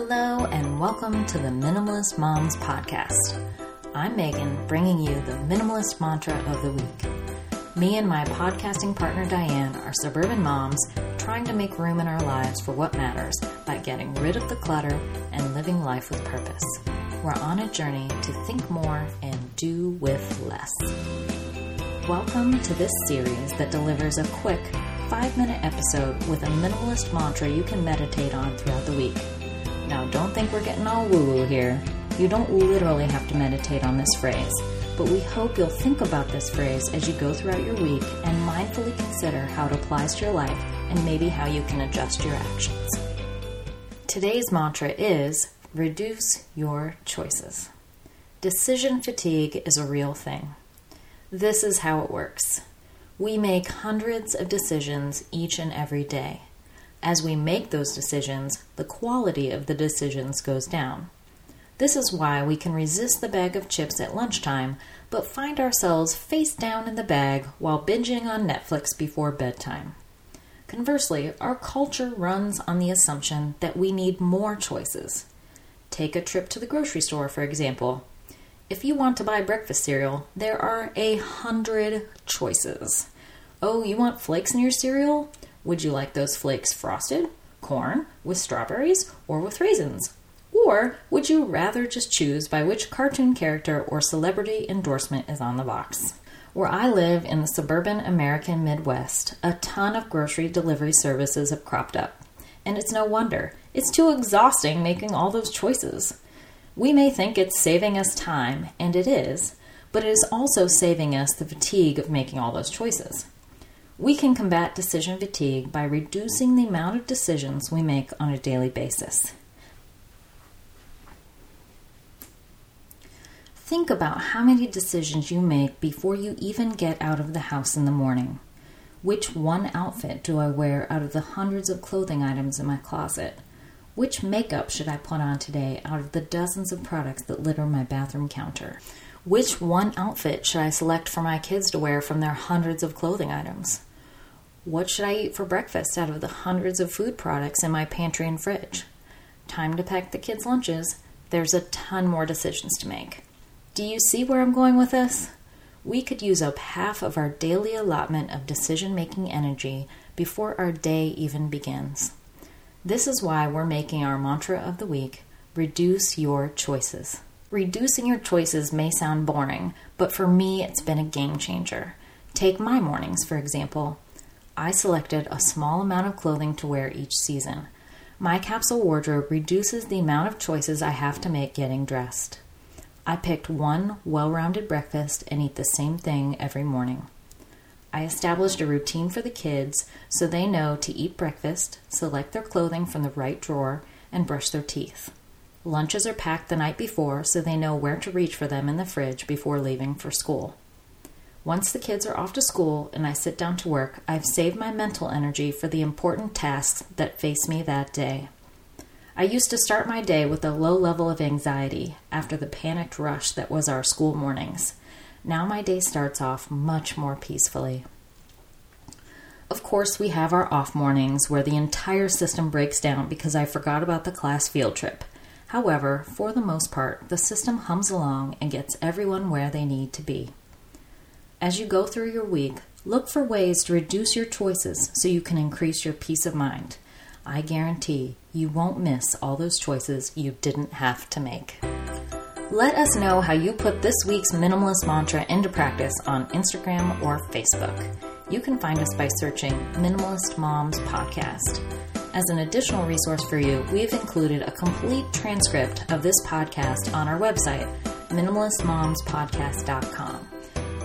Hello, and welcome to the Minimalist Moms Podcast. I'm Megan, bringing you the minimalist mantra of the week. Me and my podcasting partner Diane are suburban moms trying to make room in our lives for what matters by getting rid of the clutter and living life with purpose. We're on a journey to think more and do with less. Welcome to this series that delivers a quick five minute episode with a minimalist mantra you can meditate on throughout the week. Now, don't think we're getting all woo woo here. You don't literally have to meditate on this phrase, but we hope you'll think about this phrase as you go throughout your week and mindfully consider how it applies to your life and maybe how you can adjust your actions. Today's mantra is reduce your choices. Decision fatigue is a real thing. This is how it works. We make hundreds of decisions each and every day. As we make those decisions, the quality of the decisions goes down. This is why we can resist the bag of chips at lunchtime, but find ourselves face down in the bag while binging on Netflix before bedtime. Conversely, our culture runs on the assumption that we need more choices. Take a trip to the grocery store, for example. If you want to buy breakfast cereal, there are a hundred choices. Oh, you want flakes in your cereal? Would you like those flakes frosted, corn, with strawberries, or with raisins? Or would you rather just choose by which cartoon character or celebrity endorsement is on the box? Where I live in the suburban American Midwest, a ton of grocery delivery services have cropped up. And it's no wonder. It's too exhausting making all those choices. We may think it's saving us time, and it is, but it is also saving us the fatigue of making all those choices. We can combat decision fatigue by reducing the amount of decisions we make on a daily basis. Think about how many decisions you make before you even get out of the house in the morning. Which one outfit do I wear out of the hundreds of clothing items in my closet? Which makeup should I put on today out of the dozens of products that litter my bathroom counter? Which one outfit should I select for my kids to wear from their hundreds of clothing items? What should I eat for breakfast out of the hundreds of food products in my pantry and fridge? Time to pack the kids' lunches. There's a ton more decisions to make. Do you see where I'm going with this? We could use up half of our daily allotment of decision making energy before our day even begins. This is why we're making our mantra of the week reduce your choices. Reducing your choices may sound boring, but for me, it's been a game changer. Take my mornings, for example. I selected a small amount of clothing to wear each season. My capsule wardrobe reduces the amount of choices I have to make getting dressed. I picked one well rounded breakfast and eat the same thing every morning. I established a routine for the kids so they know to eat breakfast, select their clothing from the right drawer, and brush their teeth. Lunches are packed the night before so they know where to reach for them in the fridge before leaving for school. Once the kids are off to school and I sit down to work, I've saved my mental energy for the important tasks that face me that day. I used to start my day with a low level of anxiety after the panicked rush that was our school mornings. Now my day starts off much more peacefully. Of course, we have our off mornings where the entire system breaks down because I forgot about the class field trip. However, for the most part, the system hums along and gets everyone where they need to be. As you go through your week, look for ways to reduce your choices so you can increase your peace of mind. I guarantee you won't miss all those choices you didn't have to make. Let us know how you put this week's minimalist mantra into practice on Instagram or Facebook. You can find us by searching Minimalist Moms Podcast. As an additional resource for you, we have included a complete transcript of this podcast on our website, minimalistmomspodcast.com.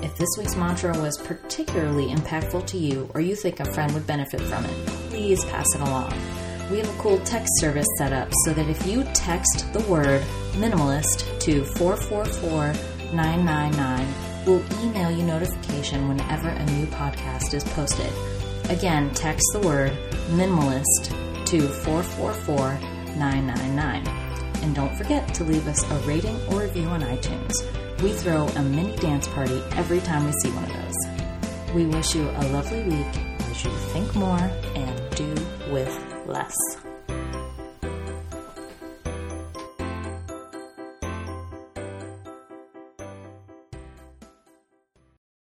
If this week's mantra was particularly impactful to you or you think a friend would benefit from it, please pass it along. We have a cool text service set up so that if you text the word minimalist to 444999, we'll email you notification whenever a new podcast is posted. Again, text the word minimalist to 444999. And don't forget to leave us a rating or review on iTunes. We throw a mini dance party every time we see one of those. We wish you a lovely week as you think more and do with less.